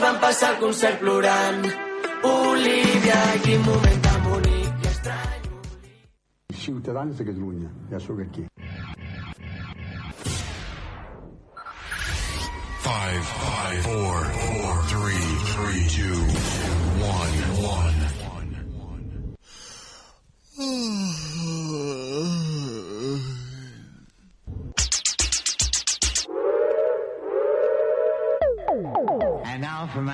es van passar el concert plorant. Olivia, quin moment tan bonic i estrany. Ciutadans de Catalunya, ja sóc aquí. Five, five, four, four, three, three, two, one, one.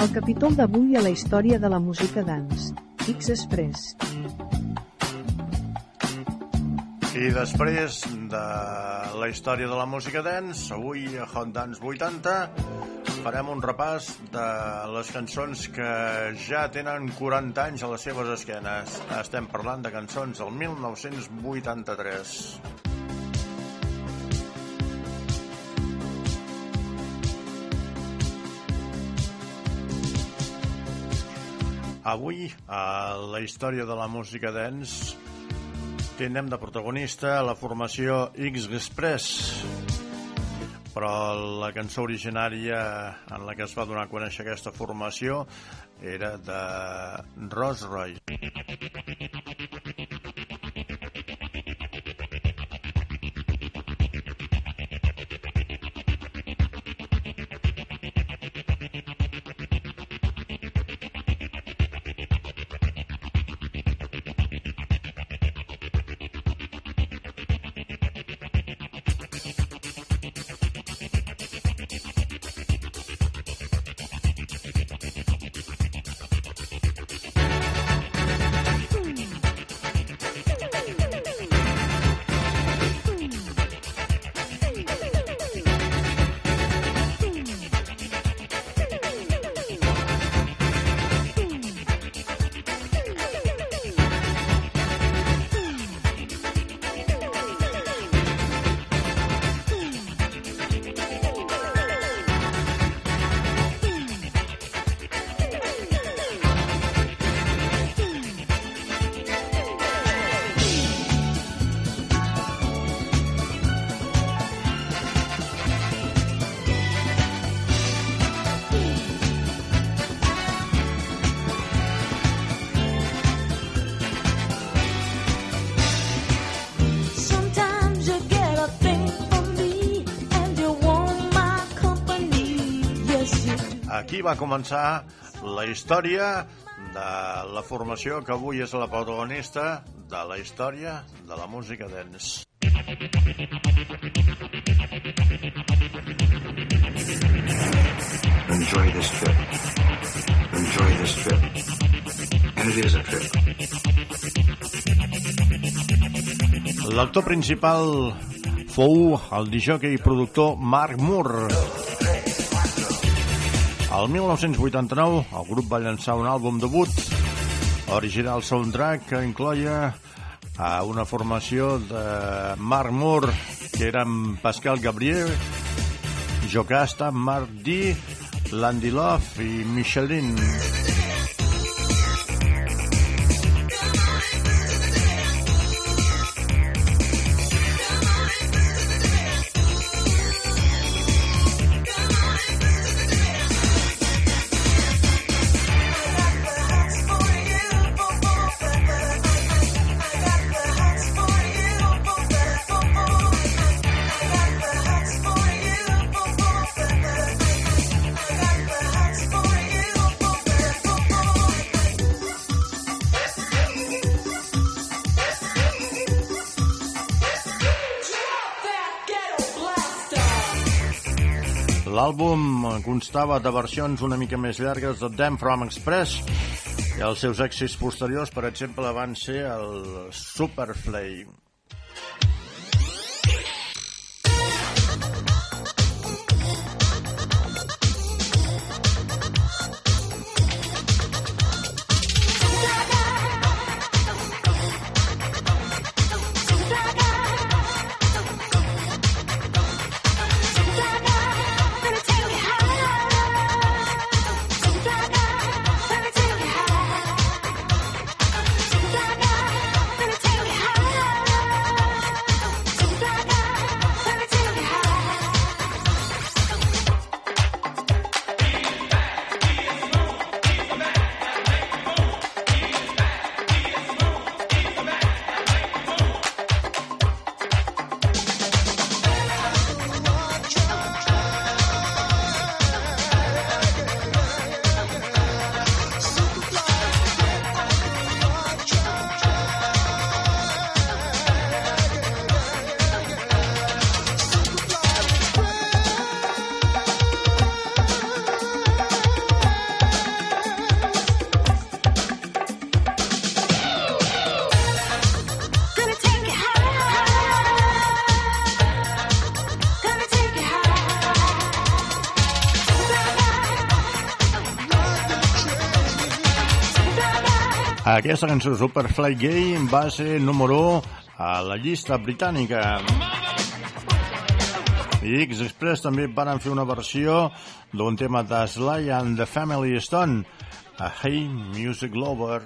El capítol d'avui a la història de la música dance. X-Express. I després de la història de la música dance, avui a Hot Dance 80 farem un repàs de les cançons que ja tenen 40 anys a les seves esquenes. Estem parlant de cançons del 1983. Avui, a la història de la música dance, tindrem de protagonista la formació X-Express, però la cançó originària en la que es va donar a conèixer aquesta formació era de Rolls Royce. Va començar la història de la formació que avui és la protagonista de la història de la música dance. Enjoy this trip. Enjoy this trip. And it is a trip. L'actor principal fou el disjockey i productor Mark Moore. El 1989 el grup va llançar un àlbum debut original soundtrack que incloia a una formació de Mark Moore que eren Pascal Gabriel, Jocasta, Mark D, Landy Love i Michelin. L'àlbum constava de versions una mica més llargues de Damn From Express i els seus èxits posteriors, per exemple, van ser el Superfly. Aquesta cançó Superfly Gay va ser número 1 a la llista britànica. I X-Express també van fer una versió d'un tema de Sly and the Family Stone, a Hey Music Lover.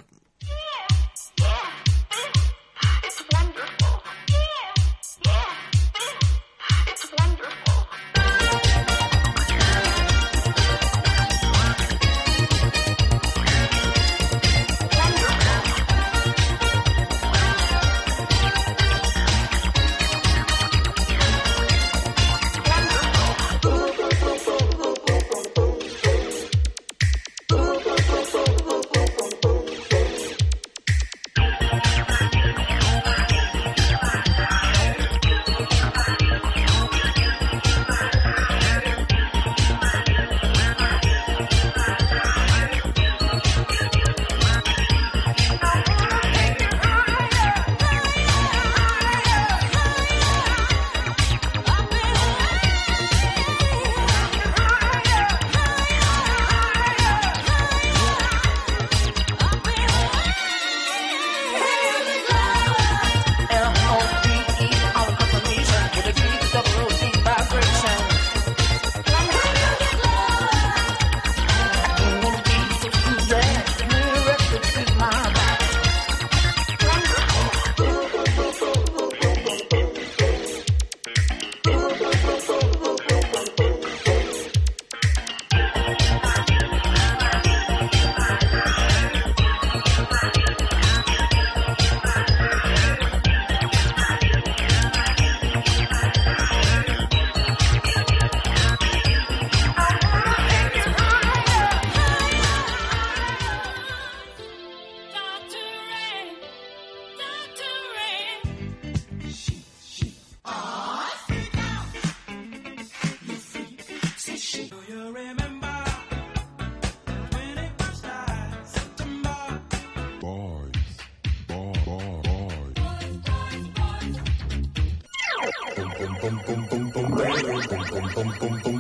pum, pum, pum.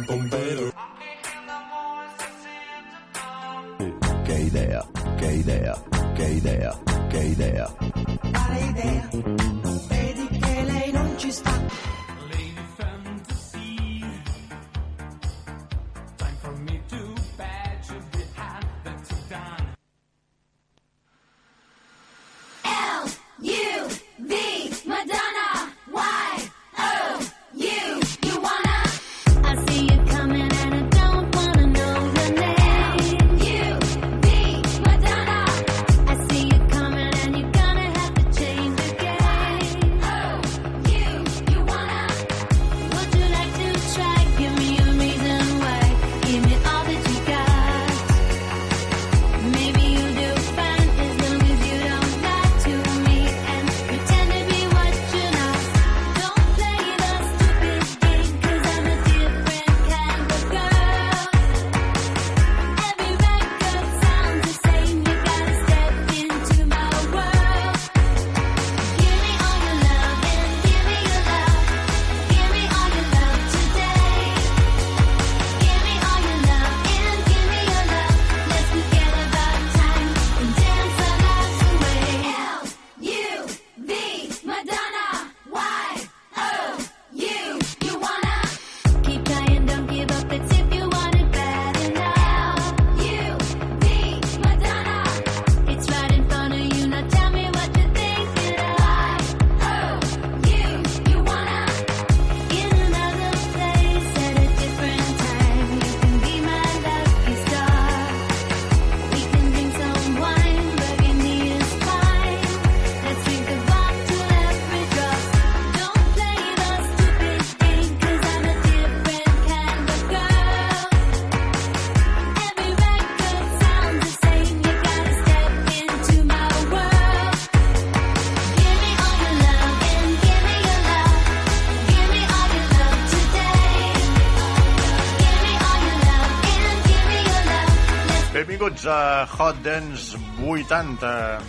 dels uh, Hot Dance 80.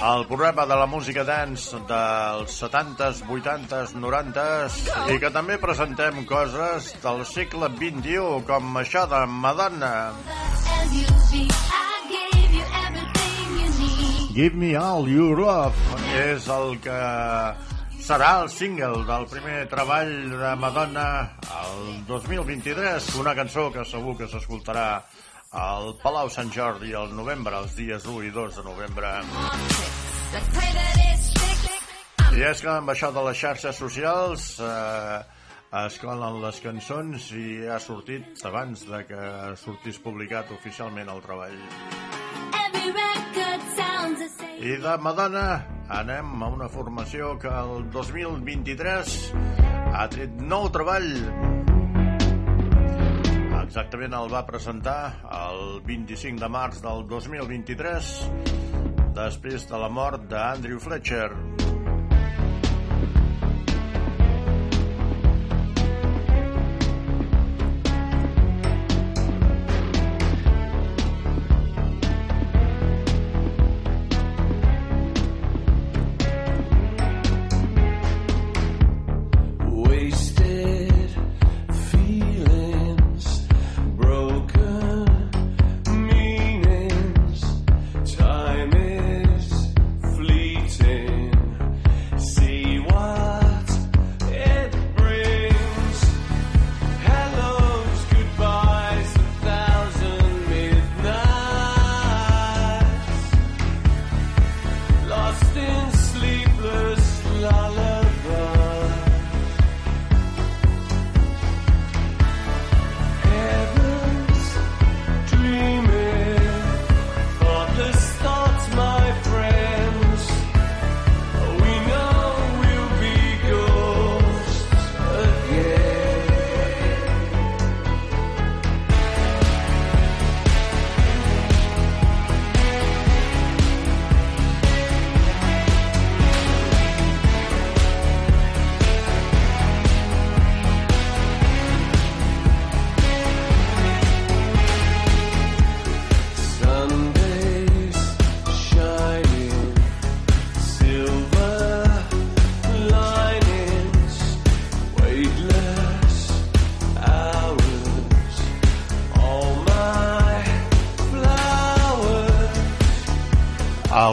El programa de la música dance dels 70s, 80s, 90s i que també presentem coses del segle XXI com això de Madonna. Give me all your love. És el que serà el single del primer treball de Madonna el 2023, una cançó que segur que s'escoltarà al Palau Sant Jordi al novembre, els dies 1 i 2 de novembre. I és que amb això de les xarxes socials eh, es colen les cançons i ha sortit abans de que sortís publicat oficialment el treball. Every record. I de Madonna anem a una formació que el 2023 ha tret nou treball. Exactament el va presentar el 25 de març del 2023 després de la mort d'Andrew Fletcher. Wasted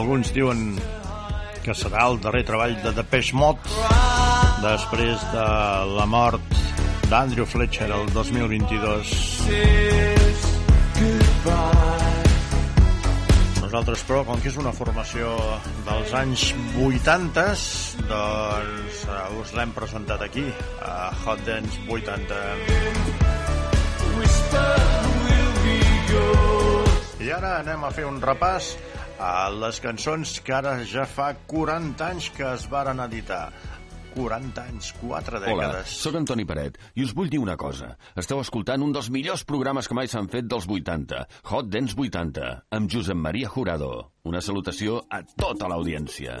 Alguns diuen que serà el darrer treball de Depeche Mode després de la mort d'Andrew Fletcher el 2022. Says goodbye. Nosaltres, però, com que és una formació dels anys 80, doncs eh, us l'hem presentat aquí, a Hot Dance 80. Whisper will be yours. I ara anem a fer un repàs a les cançons que ara ja fa 40 anys que es varen editar. 40 anys, 4 Hola, dècades. sóc Antoni Paret i us vull dir una cosa. Esteu escoltant un dels millors programes que mai s'han fet dels 80, Hot Dance 80, amb Josep Maria Jurado. Una salutació a tota l'audiència.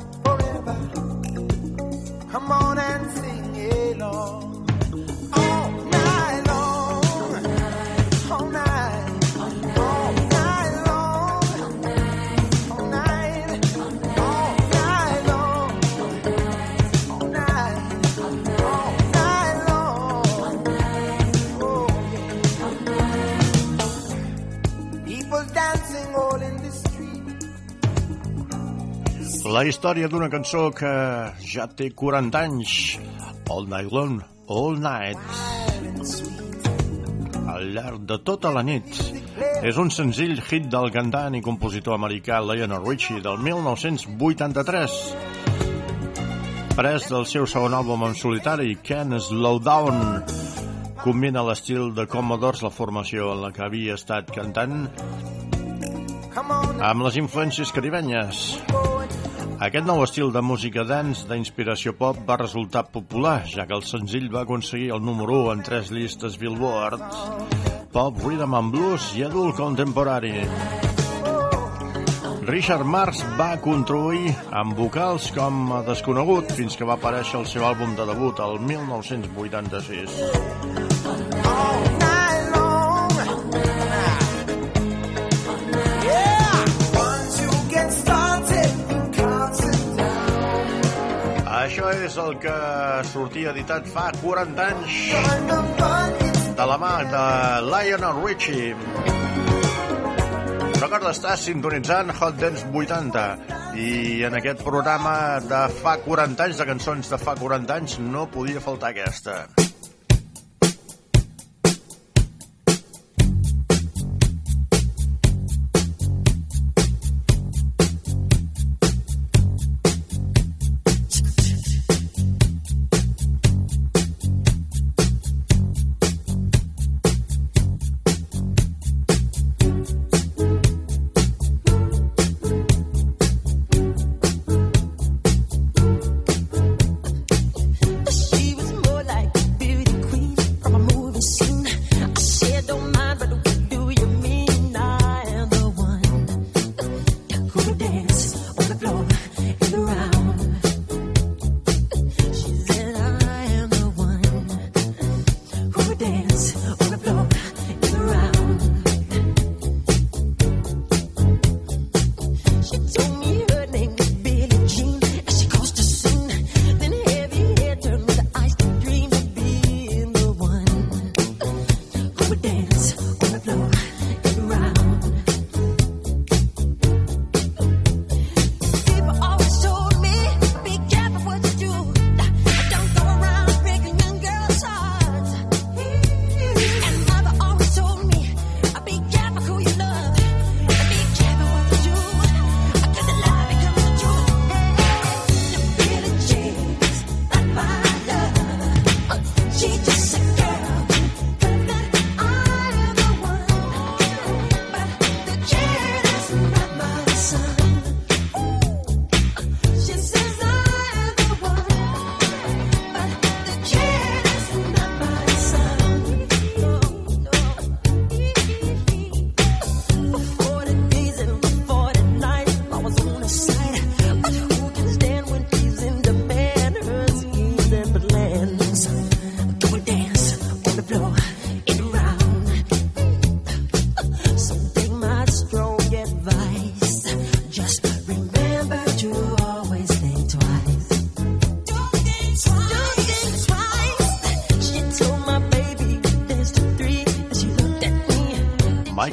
La història d'una cançó que ja té 40 anys. All Night Long, All Night. Al llarg de tota la nit. És un senzill hit del cantant i compositor americà Lionel Richie del 1983. Pres del seu segon àlbum en solitari, Can Slow Down, combina l'estil de Commodores, la formació en la que havia estat cantant, amb les influències caribenyes. Aquest nou estil de música dance d'inspiració pop va resultar popular, ja que el senzill va aconseguir el número 1 en tres llistes Billboard, Pop, Rhythm and Blues i Adult Contemporary. Richard Marx va contribuir amb vocals com a desconegut fins que va aparèixer el seu àlbum de debut el 1986. És el que sortia editat fa 40 anys de la mà de Lionel Richie. Recorda, estàs sintonitzant Hot Dance 80 i en aquest programa de fa 40 anys, de cançons de fa 40 anys, no podia faltar aquesta. She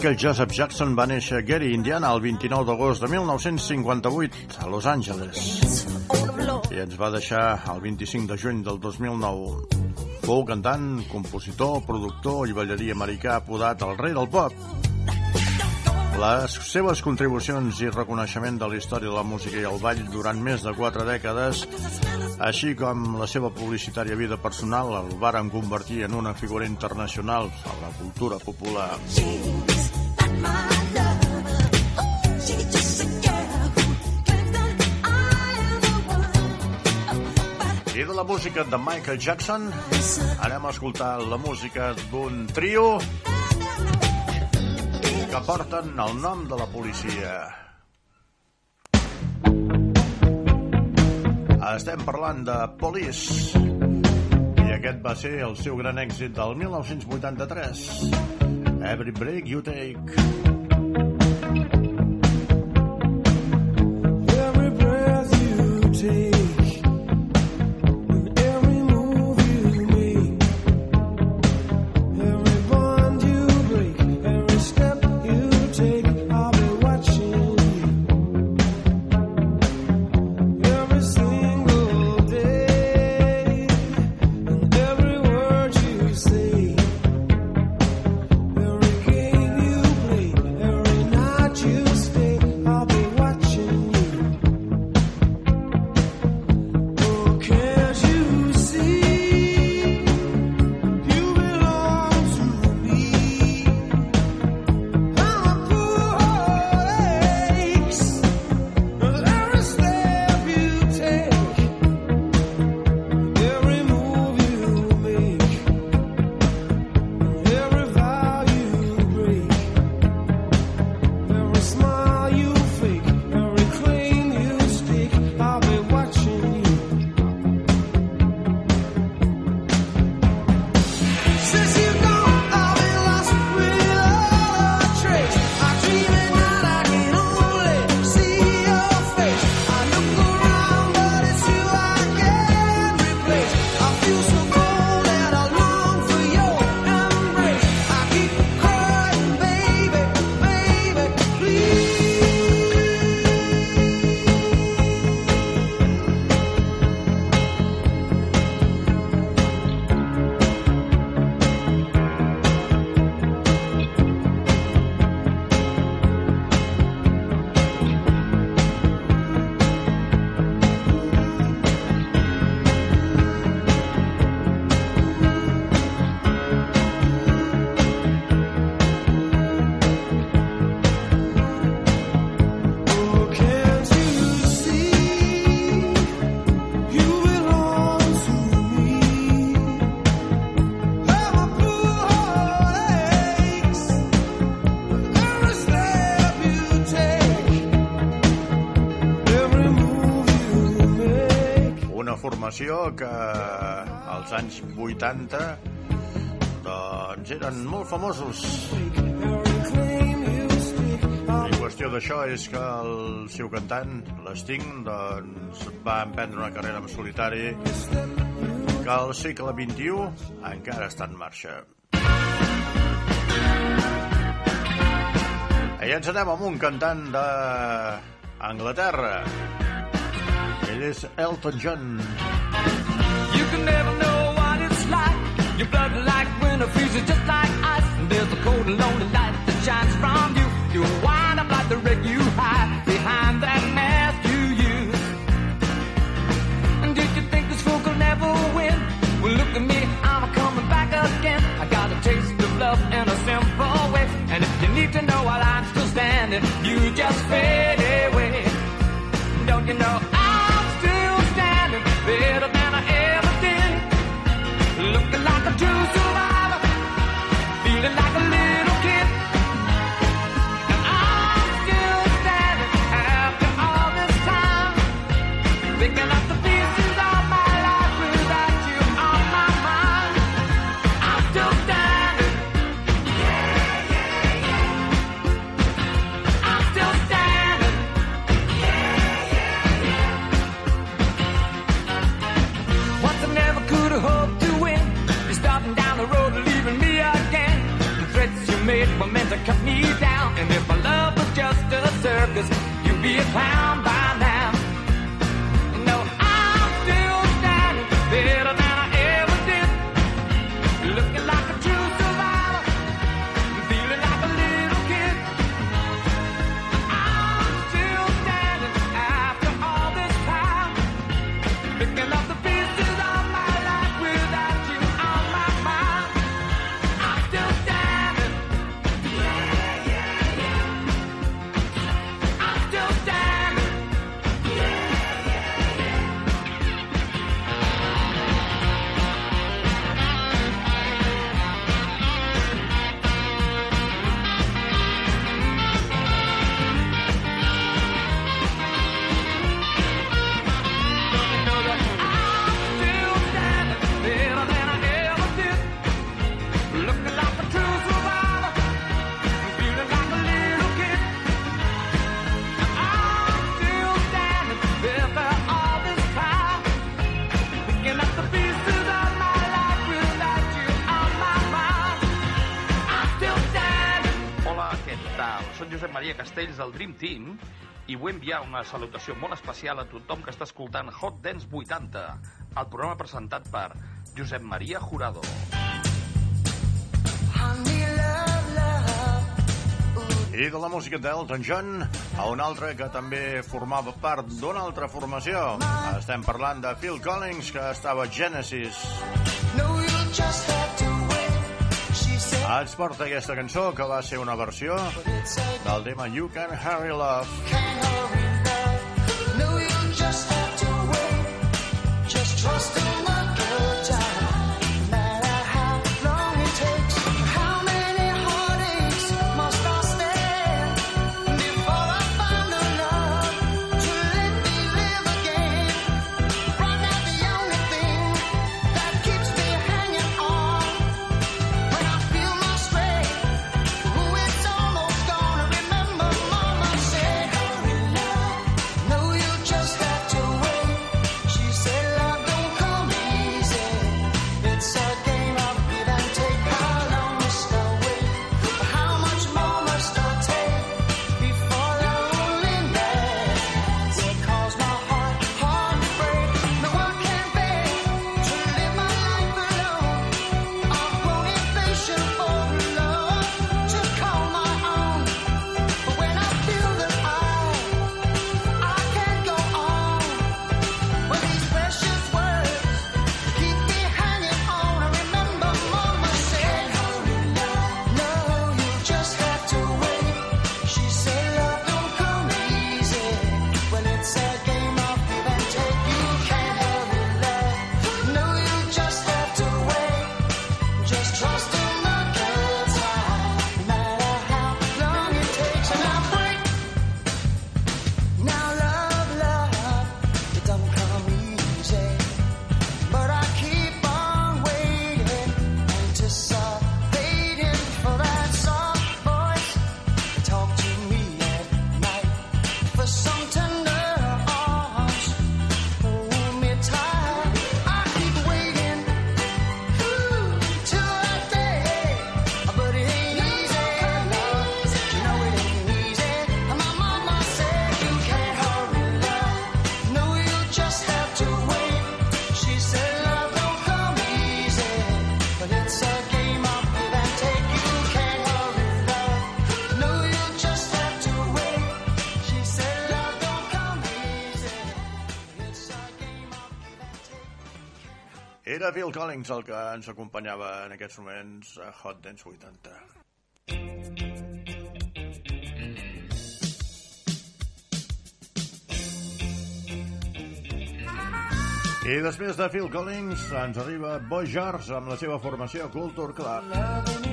Michael Joseph Jackson va néixer a Gary, Indiana, el 29 d'agost de 1958, a Los Angeles. I ens va deixar el 25 de juny del 2009. Fou cantant, compositor, productor i ballarí americà apodat el rei del pop. Les seves contribucions i reconeixement de la història de la música i el ball durant més de quatre dècades, així com la seva publicitària vida personal, el varen convertir en una figura internacional a la cultura popular. La música de Michael Jackson anem a escoltar la música d'un trio que porten el nom de la policia. Estem parlant de Police i aquest va ser el seu gran èxit del 1983. Every break you take. Formació que als anys 80 doncs eren molt famosos. I qüestió d'això és que el seu cantant, l'Sting, doncs va emprendre una carrera en solitari que al segle XXI encara està en marxa. I ens anem amb un cantant d'Anglaterra. Ell és Elton John. You never know what it's like. Your blood like winter freezes just like ice. And there's a cold and lonely light that shines from you. You wind up like the wreck you hide behind that mask you use. And did you think this fool could never win? Well, look at me, I'm coming back again. I got a taste of love in a simple way. And if you need to know while I'm still standing, you just fade away. Don't you know picking up Castells del Dream Team i vull enviar una salutació molt especial a tothom que està escoltant Hot Dance 80, el programa presentat per Josep Maria Jurado. I de la música d'Elton John a un altre que també formava part d'una altra formació. Estem parlant de Phil Collins, que estava a Genesis. Ens porta aquesta cançó, que va ser una versió del tema You Can Hurry Love. Phil Collins el que ens acompanyava en aquests moments a Hot Dance 80. I després de Phil Collins ens arriba Boy George amb la seva formació Culture Club.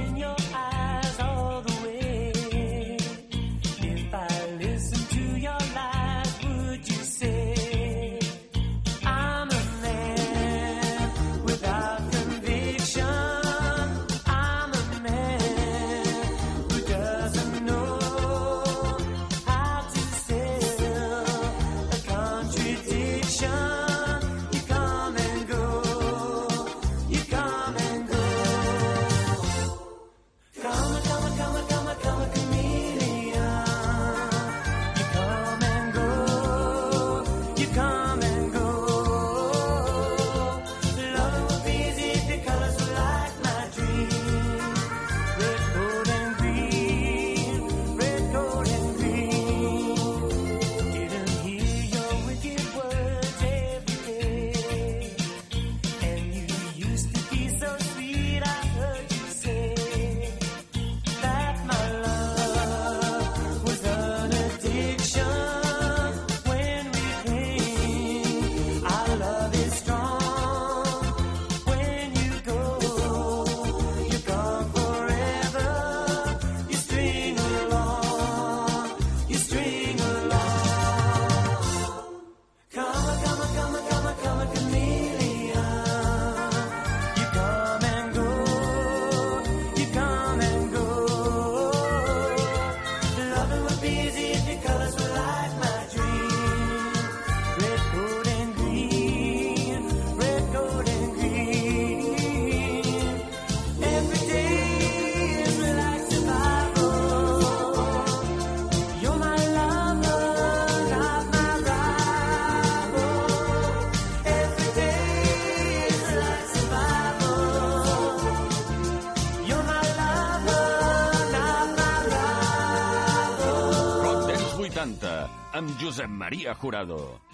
con Josep María Jurado.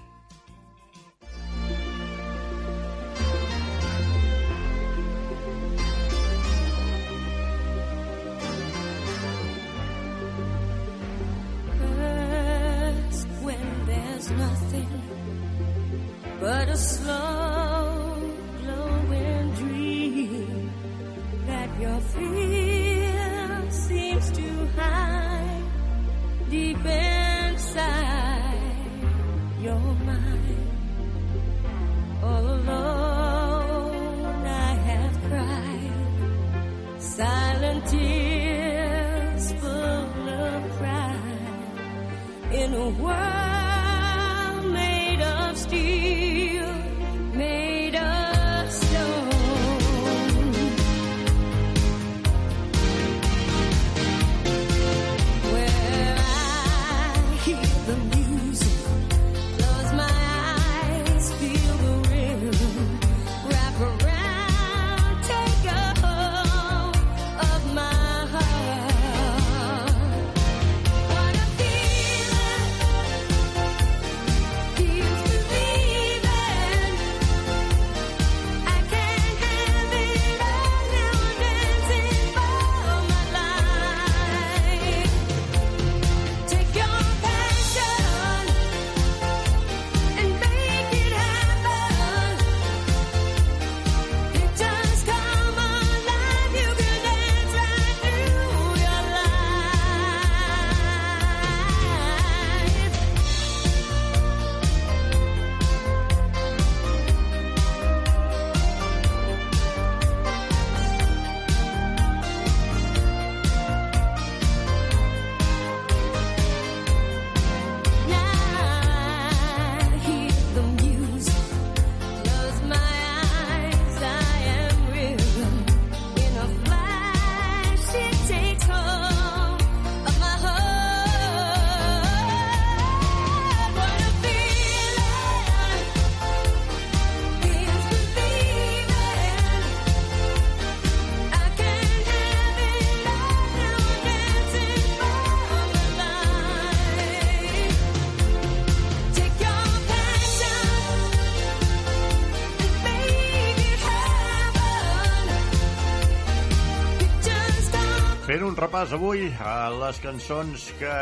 repàs avui a les cançons que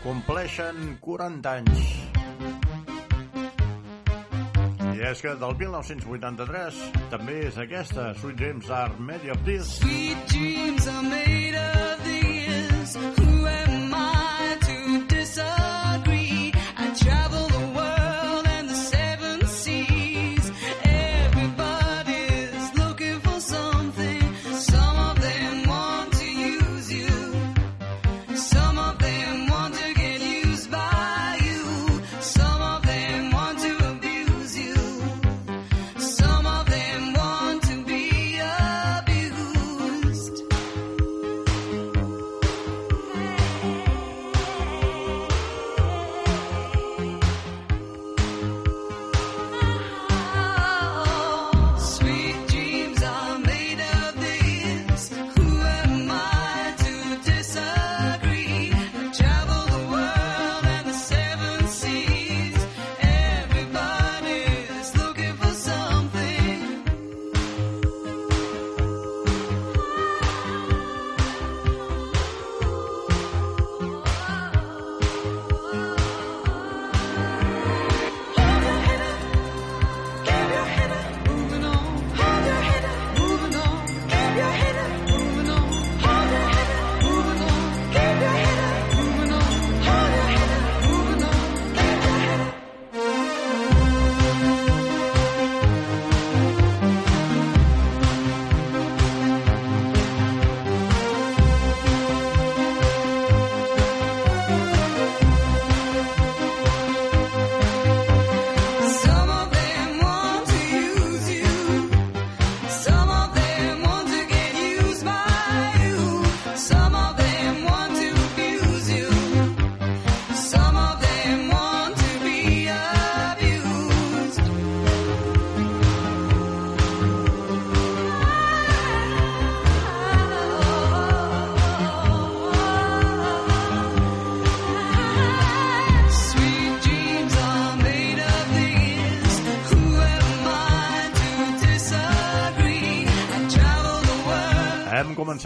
compleixen 40 anys. I és que del 1983 també és aquesta, Sweet Dreams Are Made of This. Sweet dreams are made of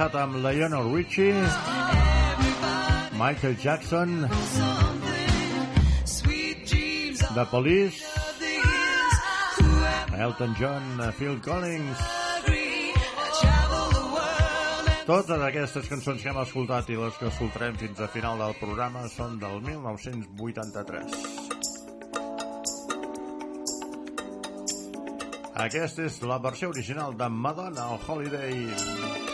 començat amb Lionel Richie, Michael Jackson, The Police, Elton John, Phil Collins... Totes aquestes cançons que hem escoltat i les que escoltarem fins a final del programa són del 1983. Aquesta és la versió original de Madonna al Holiday.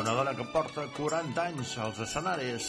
Una dona que porta 40 anys als escenaris.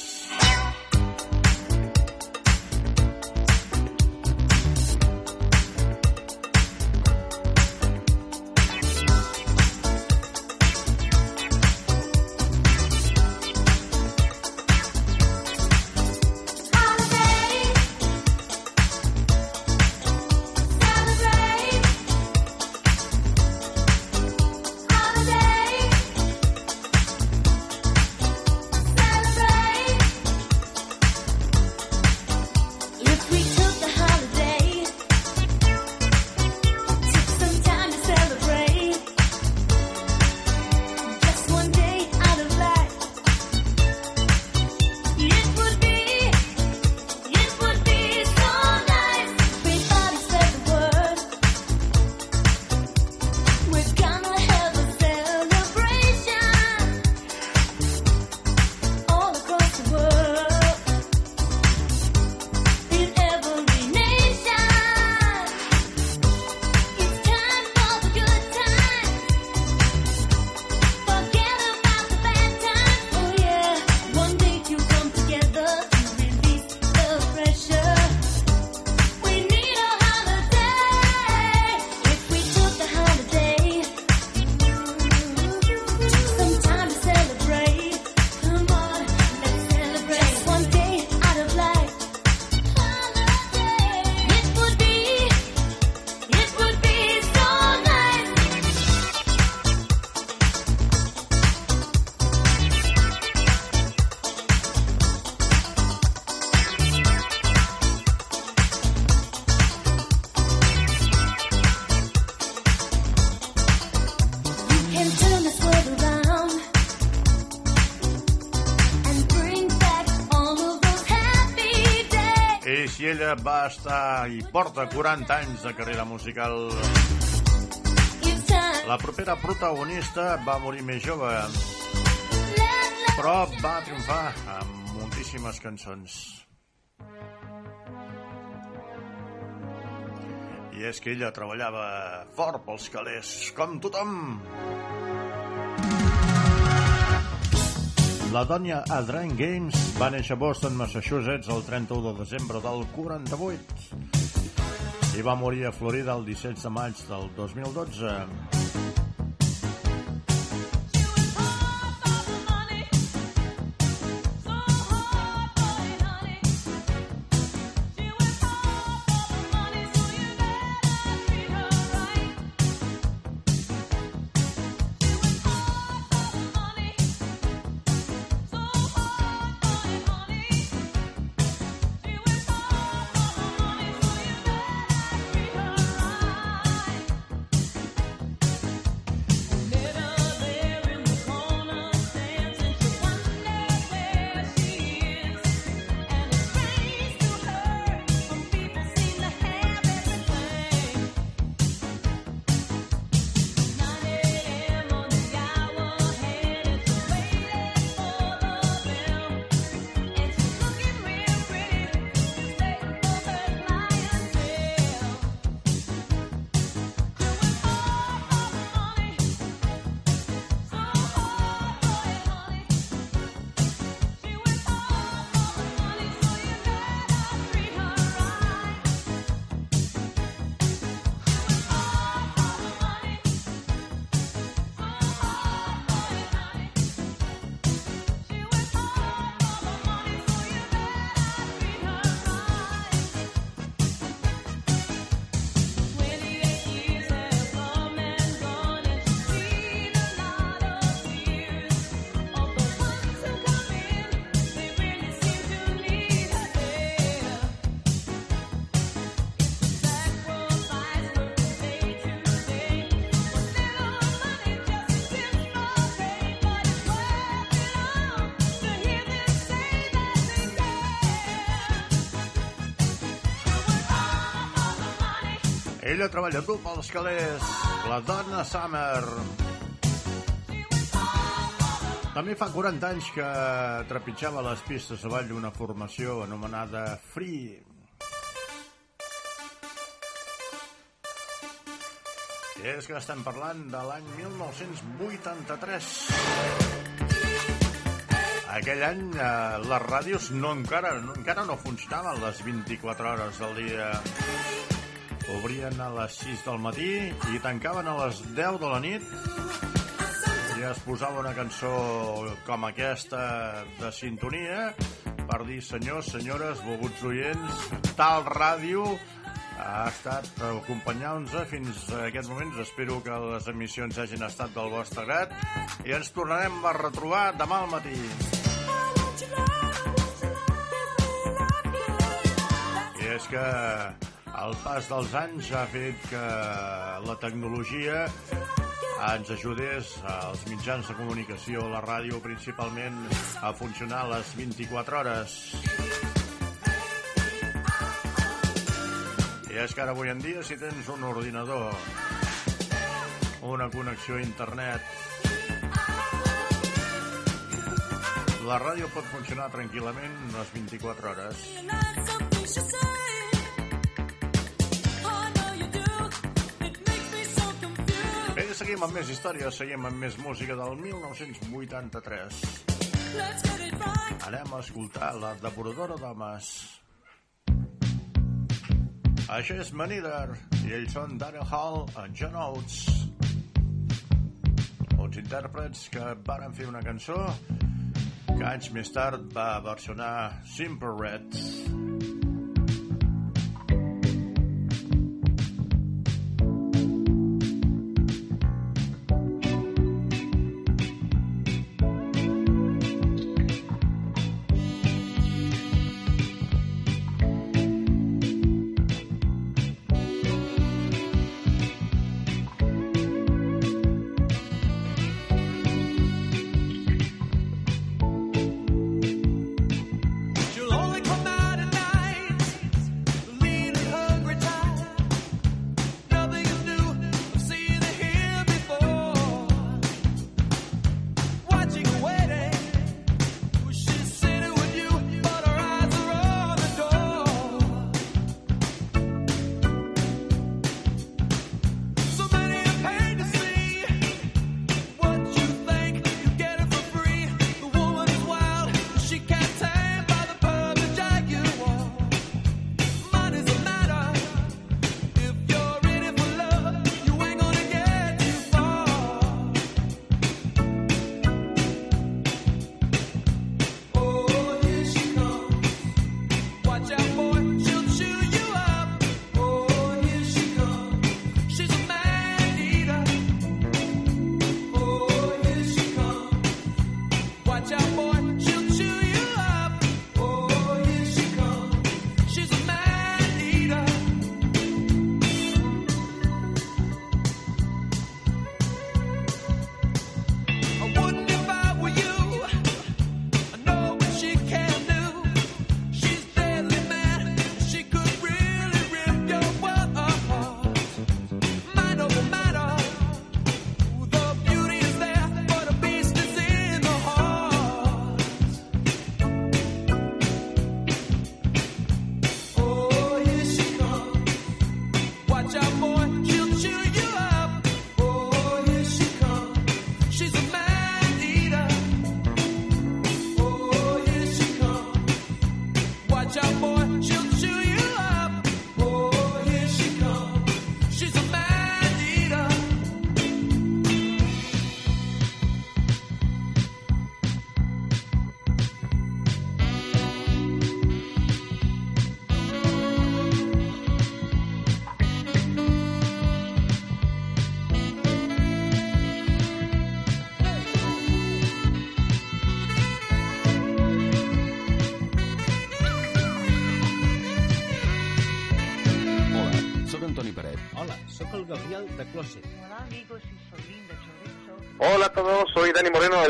I ella va estar i porta 40 anys de carrera musical. La propera protagonista va morir més jove, però va triomfar amb moltíssimes cançons. I és que ella treballava fort pels calés, com tothom. La Donya Adrian Games va néixer a Boston, Massachusetts, el 31 de desembre del 48 i va morir a Florida el 17 de maig del 2012. Ella treballa dur pels calés, la dona Summer. També fa 40 anys que trepitjava les pistes avall d'una formació anomenada Free. I és que estem parlant de l'any 1983. Aquell any eh, les ràdios no encara, no, encara no funcionaven les 24 hores del dia. Obrien a les 6 del matí i tancaven a les 10 de la nit i es posava una cançó com aquesta de sintonia per dir senyors, senyores, volguts oients, tal ràdio ha estat acompanyant-nos fins a aquests moments. Espero que les emissions hagin estat del vostre grat i ens tornarem a retrobar demà al matí. I és que el pas dels anys ha fet que la tecnologia ens ajudés als mitjans de comunicació, la ràdio principalment, a funcionar les 24 hores. I és que ara avui en dia si tens un ordinador, una connexió a internet, la ràdio pot funcionar tranquil·lament les 24 hores. Seguim amb més històries, seguim amb més música del 1983. Anem a escoltar la depuradora d'homes. Això és Manider, i ells són Daryl Hall i John Oates. Uns intèrprets que varen fer una cançó que anys més tard va versionar Simple Red. She'll only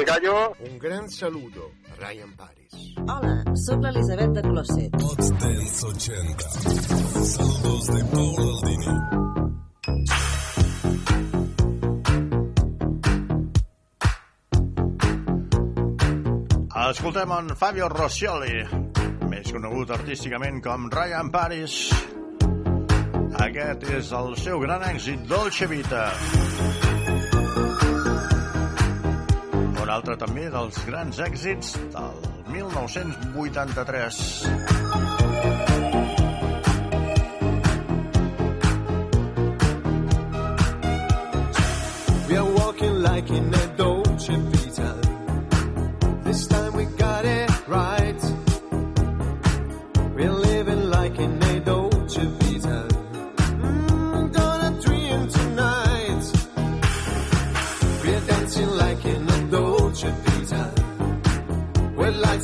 Del Gallo. Un gran saludo, Ryan Paris. Hola, sóc l'Elisabet de Closet. Dance 80. Saludos de Paul Aldini. Escoltem en Fabio Rossioli, més conegut artísticament com Ryan Paris. Aquest és el seu gran èxit, Dolce Vita. Un altre també dels grans èxits del 1983. We are walking like in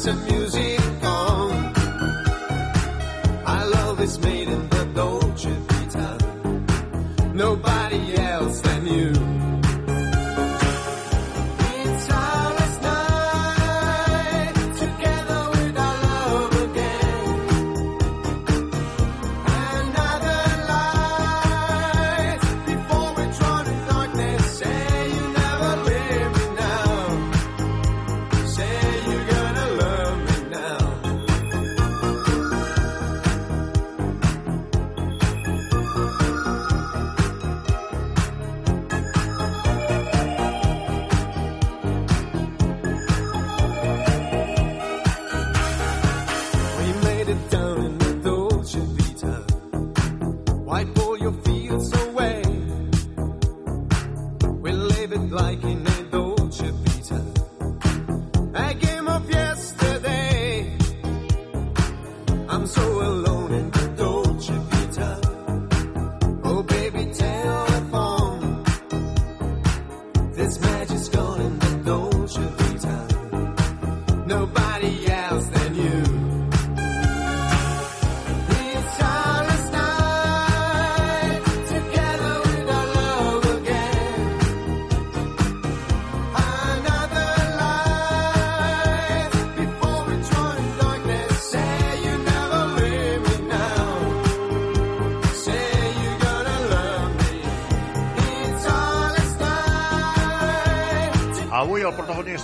and me.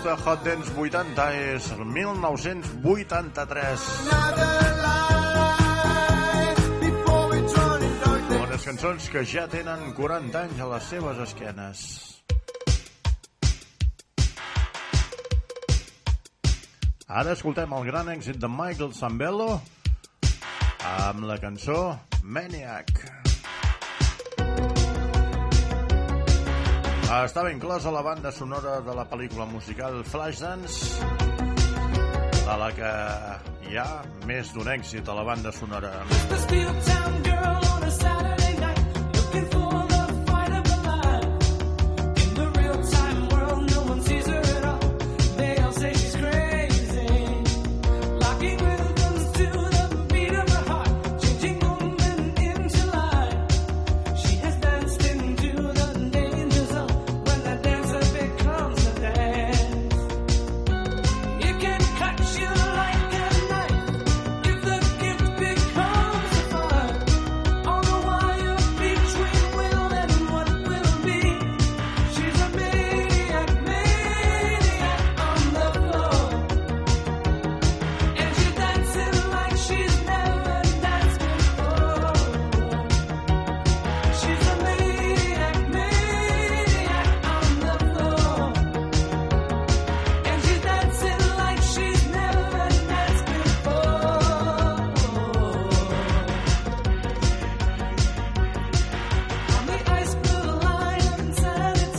De Hot Dance 80 és el 1983. Before we drown in darkness. Unes cançons que ja tenen 40 anys a les seves esquenes. Ara escoltem el gran èxit de Michael Zambello amb la cançó Maniac. Estava inclosa la banda sonora de la pel·lícula musical Flashdance, de la que hi ha més d'un èxit a la banda sonora. Girl on a Saturday night, looking for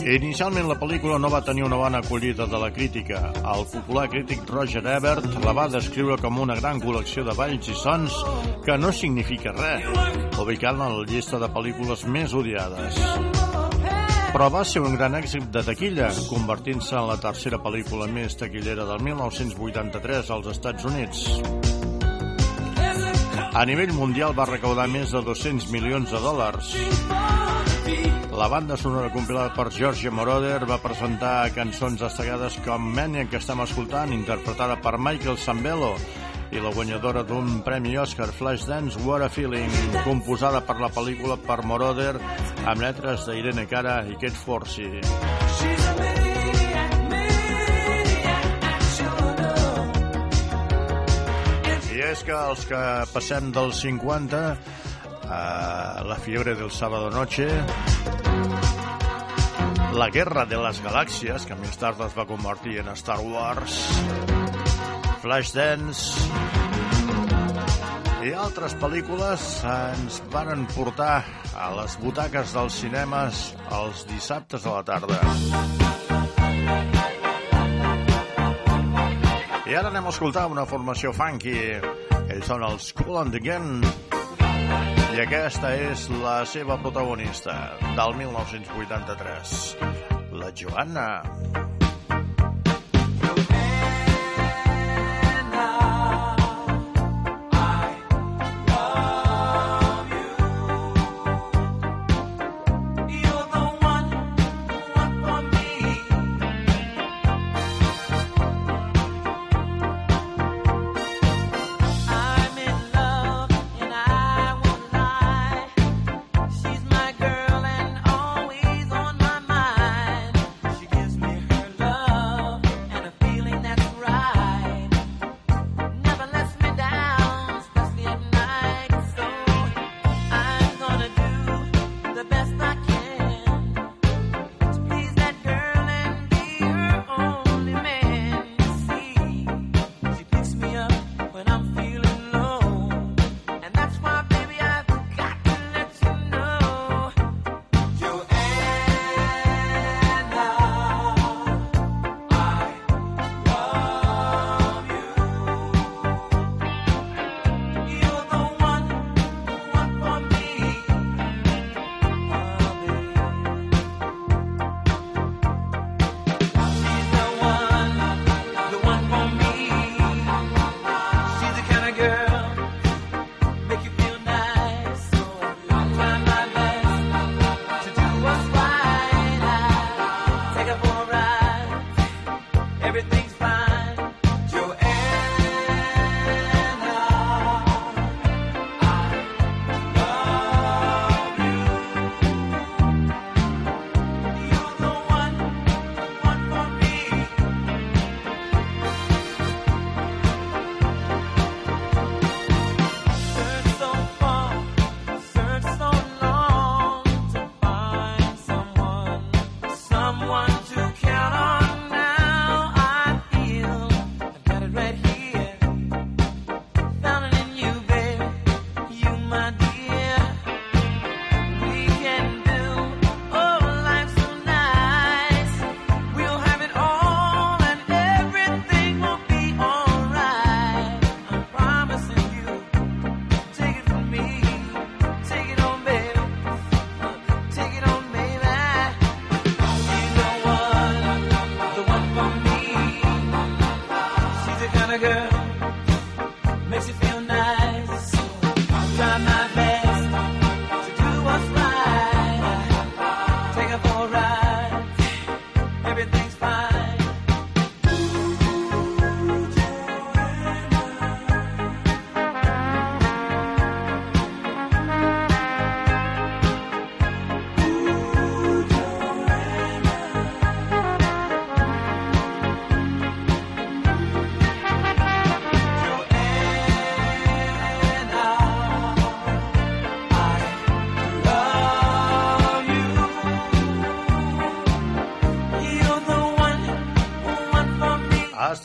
Inicialment la pel·lícula no va tenir una bona acollida de la crítica. El popular crític Roger Ebert la va descriure com una gran col·lecció de balls i sons que no significa res, ubicant-la a la llista de pel·lícules més odiades. Però va ser un gran èxit de taquilla, convertint-se en la tercera pel·lícula més taquillera del 1983 als Estats Units. A nivell mundial va recaudar més de 200 milions de dòlars. La banda sonora compilada per George Moroder va presentar cançons destacades com Maniac, que estem escoltant, interpretada per Michael Sambello, i la guanyadora d'un premi Oscar, Flashdance, What a Feeling, composada per la pel·lícula per Moroder, amb lletres d'Irene Cara i Kate Forsey. I és que els que passem dels 50 a la fiebre del sábado noche. La guerra de les galàxies que més tard es va convertir en Star Wars. Flashdance. I altres pel·lícules ens van portar a les butaques dels cinemes els dissabtes a la tarda. I ara anem a escoltar una formació funky. Ells són els Cool and the Gang i aquesta és la seva protagonista del 1983, la Joanna. I'm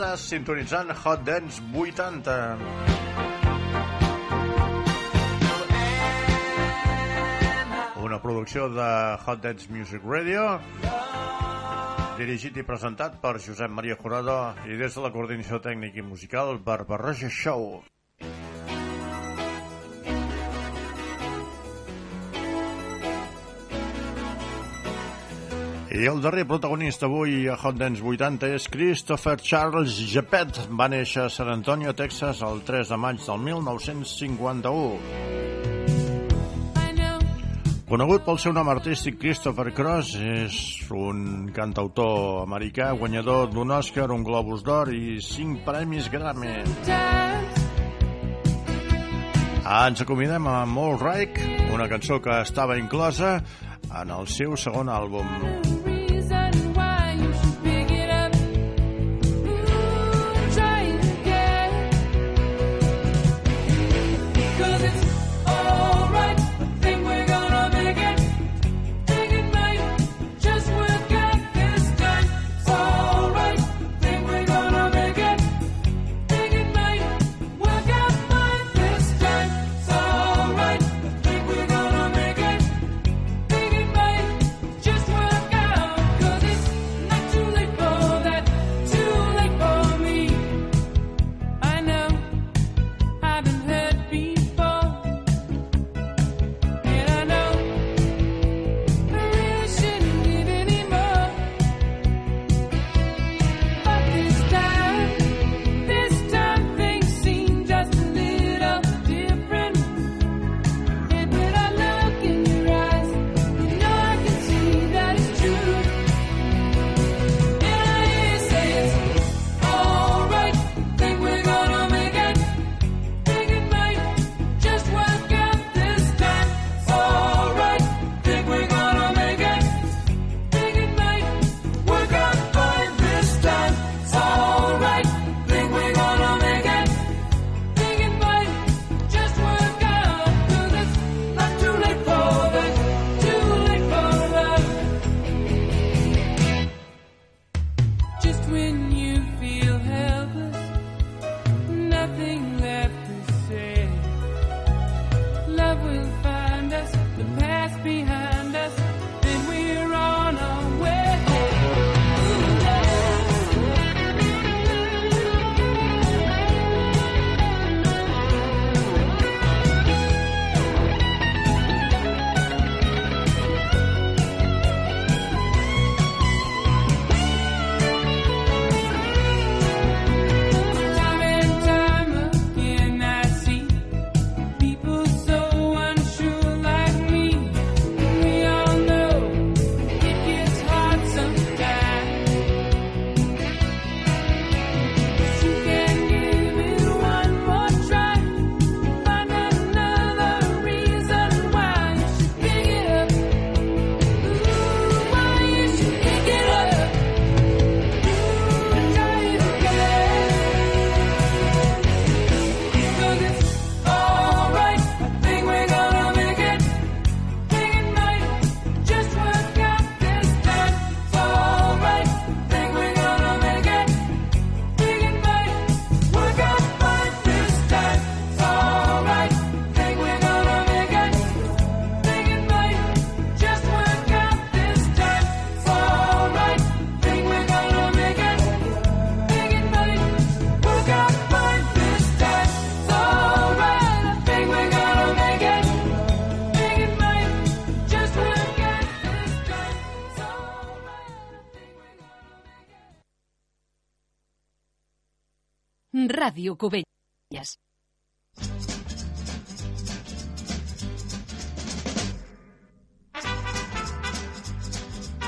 Estàs sintonitzant Hot Dance 80. Una producció de Hot Dance Music Radio dirigit i presentat per Josep Maria Jurado i des de la coordinació tècnica i musical Barbarroja Show. I el darrer protagonista avui a Hot Dance 80 és Christopher Charles Jepet. Va néixer a San Antonio, Texas, el 3 de maig del 1951. Conegut pel seu nom artístic Christopher Cross, és un cantautor americà, guanyador d'un Oscar, un Globus d'Or i 5 premis Grammy. Ah, ens acomidem a All Reich, una cançó que estava inclosa en el seu segon àlbum. Radio Cobain.